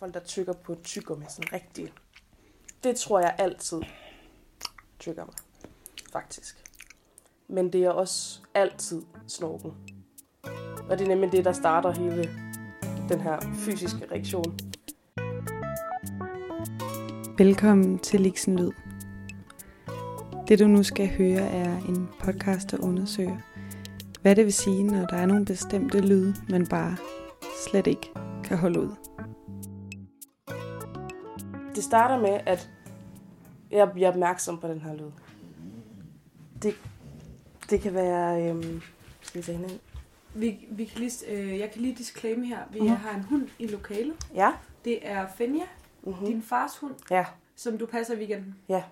Folk, der tykker på tyggegummi sådan rigtigt. Det tror jeg altid tykker mig, faktisk. Men det er også altid snorken. Og det er nemlig det, der starter hele den her fysiske reaktion. Velkommen til Liksen Lyd. Det du nu skal høre er en podcast, der undersøger, hvad det vil sige, når der er nogle bestemte lyde, man bare slet ikke kan holde ud. Det starter med, at jeg bliver opmærksom på den her lyd. Det, det kan være... Øhm, skal vi hende ind? Vi, vi kan lige, øh, jeg kan lige disclaim her. Vi uh-huh. har en hund i lokalet. Ja. Det er Fenja, uh-huh. din fars hund, Ja, som du passer i weekenden. ja.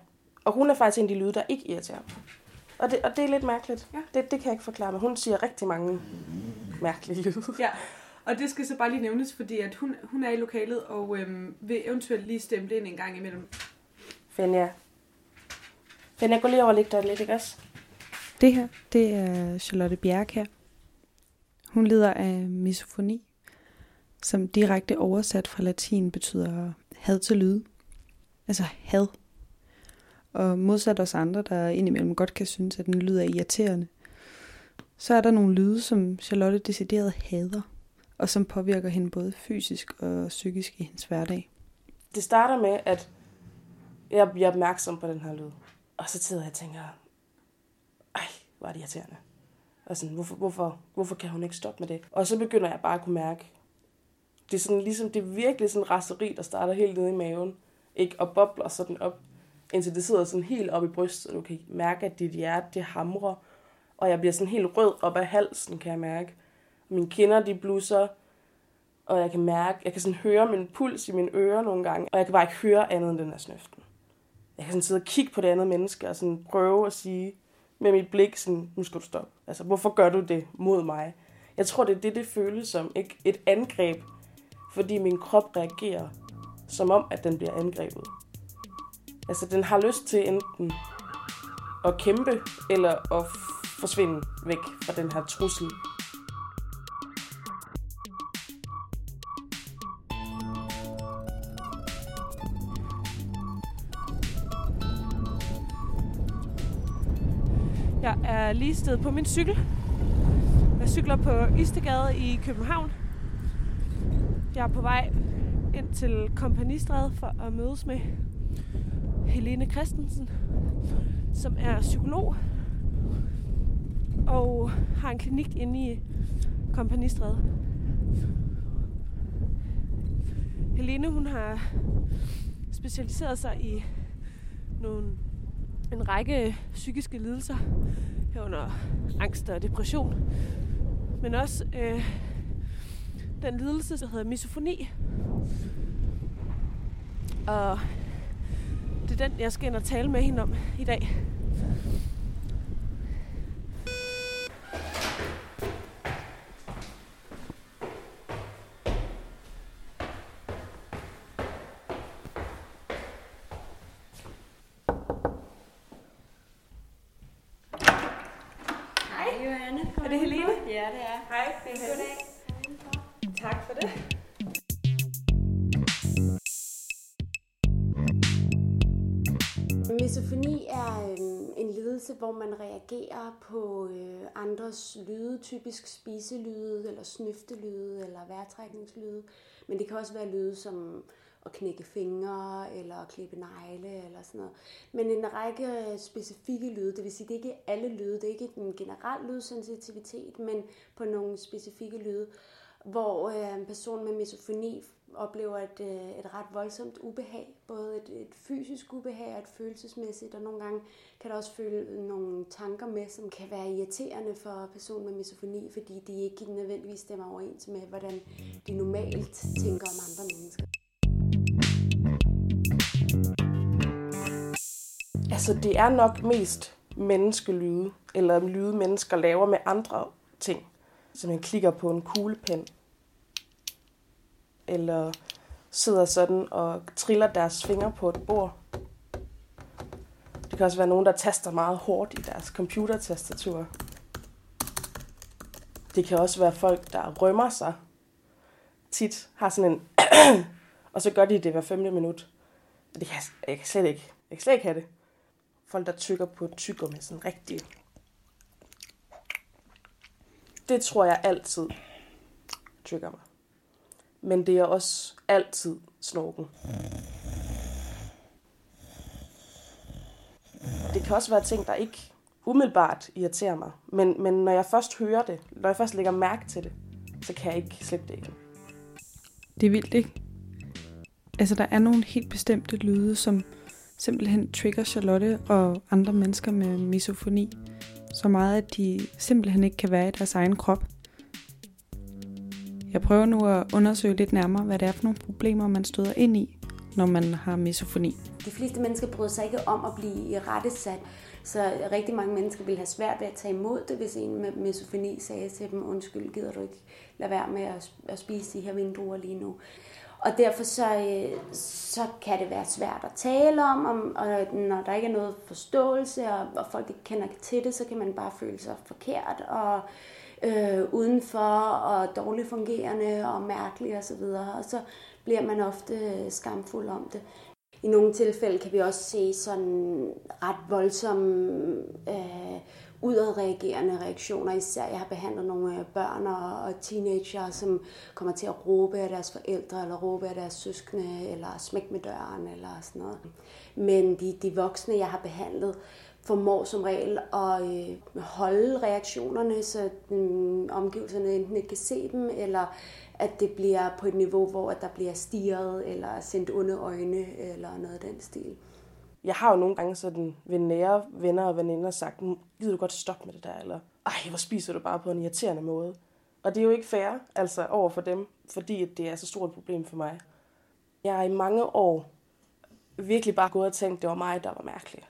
Og hun er faktisk en af de lyde, der ikke irriterer mig. Og det, og det er lidt mærkeligt. Ja. Det, det kan jeg ikke forklare, men hun siger rigtig mange mærkelige lyde. Ja, og det skal så bare lige nævnes, fordi at hun, hun er i lokalet og øhm, vil eventuelt lige stemme ind en gang imellem. Fenja. Fenja, gå lige over og dig lidt, ikke også? Det her, det er Charlotte Bjerg her. Hun lider af misofoni, som direkte oversat fra latin betyder had til lyde. Altså had. Og modsat os andre, der indimellem godt kan synes, at den lyder irriterende, så er der nogle lyde, som Charlotte decideret hader, og som påvirker hende både fysisk og psykisk i hendes hverdag. Det starter med, at jeg bliver opmærksom på den her lyd. Og så sidder jeg og tænker, ej, hvor er det irriterende. Og sådan, hvorfor, hvorfor, hvorfor kan hun ikke stoppe med det? Og så begynder jeg bare at kunne mærke, det er sådan ligesom, det er virkelig sådan en raseri, der starter helt nede i maven. Ikke? Og bobler sådan op, indtil det sidder sådan helt op i brystet, og du kan mærke, at dit hjerte, det hamrer. Og jeg bliver sådan helt rød op ad halsen, kan jeg mærke. Mine kinder, de blusser, og jeg kan mærke, jeg kan sådan høre min puls i mine ører nogle gange, og jeg kan bare ikke høre andet end den her snøften. Jeg kan sådan sidde og kigge på det andet menneske, og sådan prøve at sige med mit blik, sådan, nu skal du stoppe. Altså, hvorfor gør du det mod mig? Jeg tror, det er det, det føles som. Ikke et angreb, fordi min krop reagerer, som om, at den bliver angrebet. Altså, den har lyst til enten at kæmpe, eller at forsvinde væk fra den her trussel. Jeg er lige sted på min cykel. Jeg cykler på Istegade i København. Jeg er på vej ind til Kompanistræde for at mødes med Helene Christensen, som er psykolog og har en klinik inde i Kompanistræde. Helene hun har specialiseret sig i nogle en række psykiske lidelser, herunder angst og depression, men også øh, den lidelse, der hedder misofoni. Og det er den, jeg skal ind og tale med hende om i dag. Hej Johanne. Er det Helene? Ja, det er. Hej, Goddag. Tak for det. Misofoni er øhm, en lidelse, hvor man reagerer på øh, andres lyde, typisk spiselyde, eller snøftelyde, eller vejrtrækningslyde. Men det kan også være lyde som at knække fingre, eller at klippe negle, eller sådan noget. Men en række specifikke lyde, det vil sige, det er ikke alle lyde, det er ikke en generel lydsensitivitet, men på nogle specifikke lyde, hvor øh, en person med misofoni oplever et, øh, et ret voldsomt ubehag. Både et, et fysisk ubehag og et følelsesmæssigt, og nogle gange kan der også føle nogle tanker med, som kan være irriterende for personen med misofoni, fordi de ikke nødvendigvis stemmer overens med, hvordan de normalt tænker om andre mennesker. Altså, det er nok mest menneskelyde, eller lyde, mennesker laver med andre ting. Som man klikker på en kuglepen, eller sidder sådan og triller deres fingre på et bord. Det kan også være nogen, der taster meget hårdt i deres computertastatur. Det kan også være folk, der rømmer sig. Tit har sådan en... og så gør de det hver femte minut. Det kan jeg, jeg kan slet ikke. Jeg kan slet ikke have det. Folk, der tykker på tykker med sådan rigtig... Det tror jeg altid tykker mig. Men det er også altid snorken. Det kan også være ting, der ikke umiddelbart irriterer mig. Men, men når jeg først hører det, når jeg først lægger mærke til det, så kan jeg ikke slippe det igen. Det er vildt, ikke? Altså, der er nogle helt bestemte lyde, som simpelthen trigger Charlotte og andre mennesker med misofoni så meget, at de simpelthen ikke kan være i deres egen krop. Jeg prøver nu at undersøge lidt nærmere, hvad det er for nogle problemer, man støder ind i, når man har misofoni. De fleste mennesker bryder sig ikke om at blive i rettesat, så rigtig mange mennesker vil have svært ved at tage imod det, hvis en med misofoni sagde til dem, undskyld, gider du ikke lade være med at spise de her vindruer lige nu. Og derfor så, øh, så kan det være svært at tale om, om og når der ikke er noget forståelse, og, og folk ikke kender til det, så kan man bare føle sig forkert og øh, udenfor, og dårligt fungerende og mærkelig osv. Og, og så bliver man ofte øh, skamfuld om det. I nogle tilfælde kan vi også se sådan ret voldsomme øh, udadreagerende reaktioner. Især jeg har behandlet nogle øh, børn og, teenager, som kommer til at råbe af deres forældre, eller råbe af deres søskende, eller smække med døren, eller sådan noget. Men de, de voksne, jeg har behandlet, formår som regel at øh, holde reaktionerne, så øh, omgivelserne enten ikke kan se dem, eller at det bliver på et niveau, hvor der bliver stirret, eller sendt onde øjne, eller noget af den stil. Jeg har jo nogle gange sådan ved nære venner og veninder sagt, gider du godt stoppe med det der, eller ej, hvor spiser du bare på en irriterende måde. Og det er jo ikke fair, altså over for dem, fordi det er så stort et problem for mig. Jeg har i mange år virkelig bare gået og tænkt, det var mig, der var mærkelig.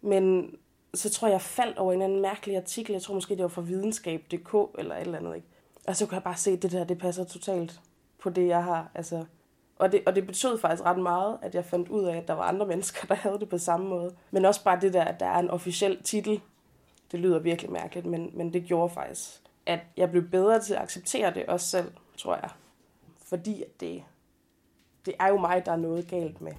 Men så tror jeg, jeg faldt over en anden mærkelig artikel. Jeg tror måske, det var fra videnskab.dk eller et eller andet. Ikke? Og så kunne jeg bare se, at det der, det passer totalt på det, jeg har. Altså, og, det, og det betød faktisk ret meget, at jeg fandt ud af, at der var andre mennesker, der havde det på samme måde. Men også bare det der, at der er en officiel titel. Det lyder virkelig mærkeligt, men, men det gjorde faktisk, at jeg blev bedre til at acceptere det også selv, tror jeg. Fordi det, det er jo mig, der er noget galt med.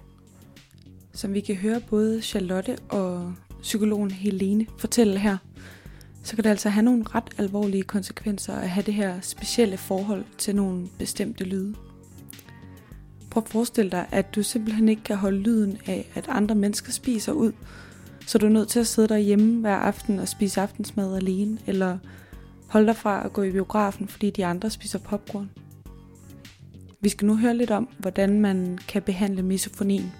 Som vi kan høre både Charlotte og psykologen Helene fortælle her, så kan det altså have nogle ret alvorlige konsekvenser at have det her specielle forhold til nogle bestemte lyde. Prøv at forestille dig, at du simpelthen ikke kan holde lyden af, at andre mennesker spiser ud, så du er nødt til at sidde derhjemme hver aften og spise aftensmad alene, eller holde dig fra at gå i biografen, fordi de andre spiser popcorn. Vi skal nu høre lidt om, hvordan man kan behandle misofonien.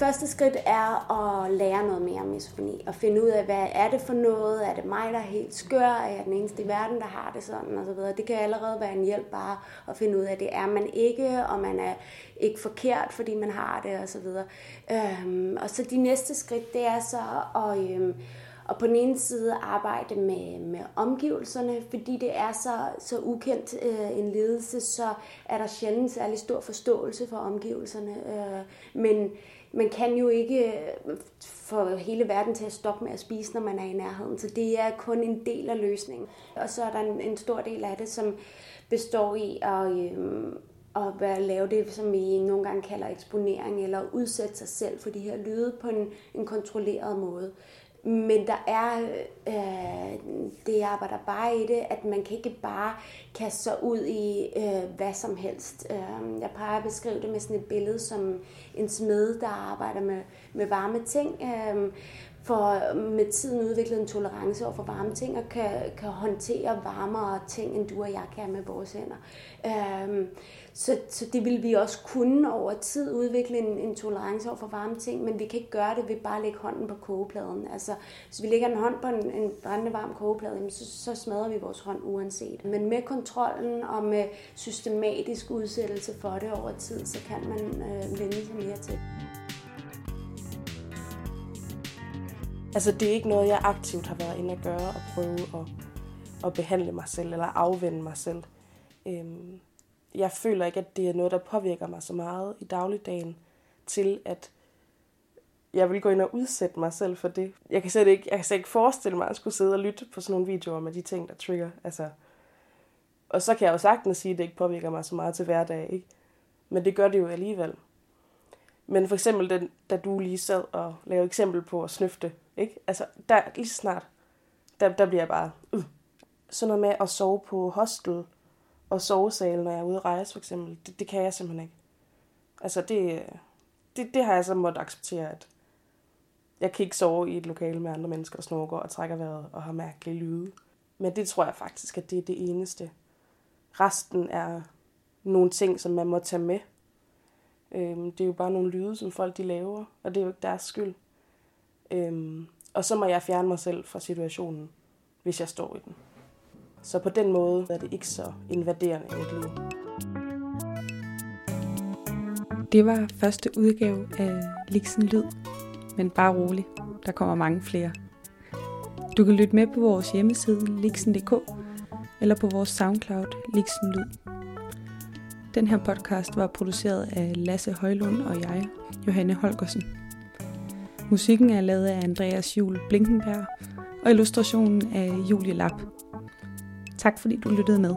Første skridt er at lære noget mere om misofoni, og finde ud af, hvad er det for noget? Er det mig, der er helt skør? Er jeg den eneste i verden, der har det sådan? Og så videre. Det kan allerede være en hjælp bare at finde ud af, at det er man ikke, og man er ikke forkert, fordi man har det, og så videre. Øhm, og så de næste skridt, det er så at, øhm, og på den ene side arbejde med, med omgivelserne, fordi det er så, så ukendt øh, en ledelse, så er der sjældent særlig stor forståelse for omgivelserne. Øh, men man kan jo ikke øh, få hele verden til at stoppe med at spise, når man er i nærheden. Så det er kun en del af løsningen. Og så er der en, en stor del af det, som består i at, øhm, at lave det, som vi nogle gange kalder eksponering, eller udsætte sig selv for de her lyde på en, en kontrolleret måde. Men der er, øh, det arbejder bare i det, at man kan ikke bare kaste sig ud i øh, hvad som helst. Øh, jeg plejer at beskrive det med sådan et billede som en smed, der arbejder med, med varme ting. Øh, for øh, med tiden udviklet en tolerance over for varme ting, og kan, kan håndtere varmere ting, end du og jeg kan med vores hænder. Øhm, så, så det vil vi også kunne over tid udvikle en, en tolerance over for varme ting, men vi kan ikke gøre det ved bare at lægge hånden på kogepladen. Altså, hvis vi lægger en hånd på en, en brændende varm kogeplade, så, så smadrer vi vores hånd uanset. Men med kontrollen og med systematisk udsættelse for det over tid, så kan man øh, vende sig mere til. Altså, det er ikke noget, jeg aktivt har været inde at gøre og prøve at, at behandle mig selv eller afvende mig selv. Øhm, jeg føler ikke, at det er noget, der påvirker mig så meget i dagligdagen til, at jeg vil gå ind og udsætte mig selv for det. Jeg kan slet ikke, jeg kan slet ikke forestille mig at skulle sidde og lytte på sådan nogle videoer med de ting, der trigger. Altså, og så kan jeg jo sagtens sige, at det ikke påvirker mig så meget til hverdag. Ikke? Men det gør det jo alligevel. Men for eksempel, den, da du lige sad og lavede eksempel på at snøfte, ikke? Altså, der, lige snart, der, der bliver jeg bare, uh. Sådan noget med at sove på hostel og sovesal, når jeg er ude at rejse, for eksempel, det, det kan jeg simpelthen ikke. Altså, det, det, det har jeg så måttet acceptere, at jeg kan ikke sove i et lokale med andre mennesker og snorker og trækker vejret og har mærkelige lyde. Men det tror jeg faktisk, at det er det eneste. Resten er nogle ting, som man må tage med. Øhm, det er jo bare nogle lyde, som folk de laver, og det er jo ikke deres skyld. Øhm, og så må jeg fjerne mig selv fra situationen, hvis jeg står i den. Så på den måde er det ikke så invaderende i mit liv. Det var første udgave af Liksen Lyd, men bare rolig, der kommer mange flere. Du kan lytte med på vores hjemmeside lixen.dk eller på vores SoundCloud Liksen Lyd. Den her podcast var produceret af Lasse Højlund og jeg, Johanne Holgersen. Musikken er lavet af Andreas Jul Blinkenberg og illustrationen af Julie Lapp. Tak fordi du lyttede med.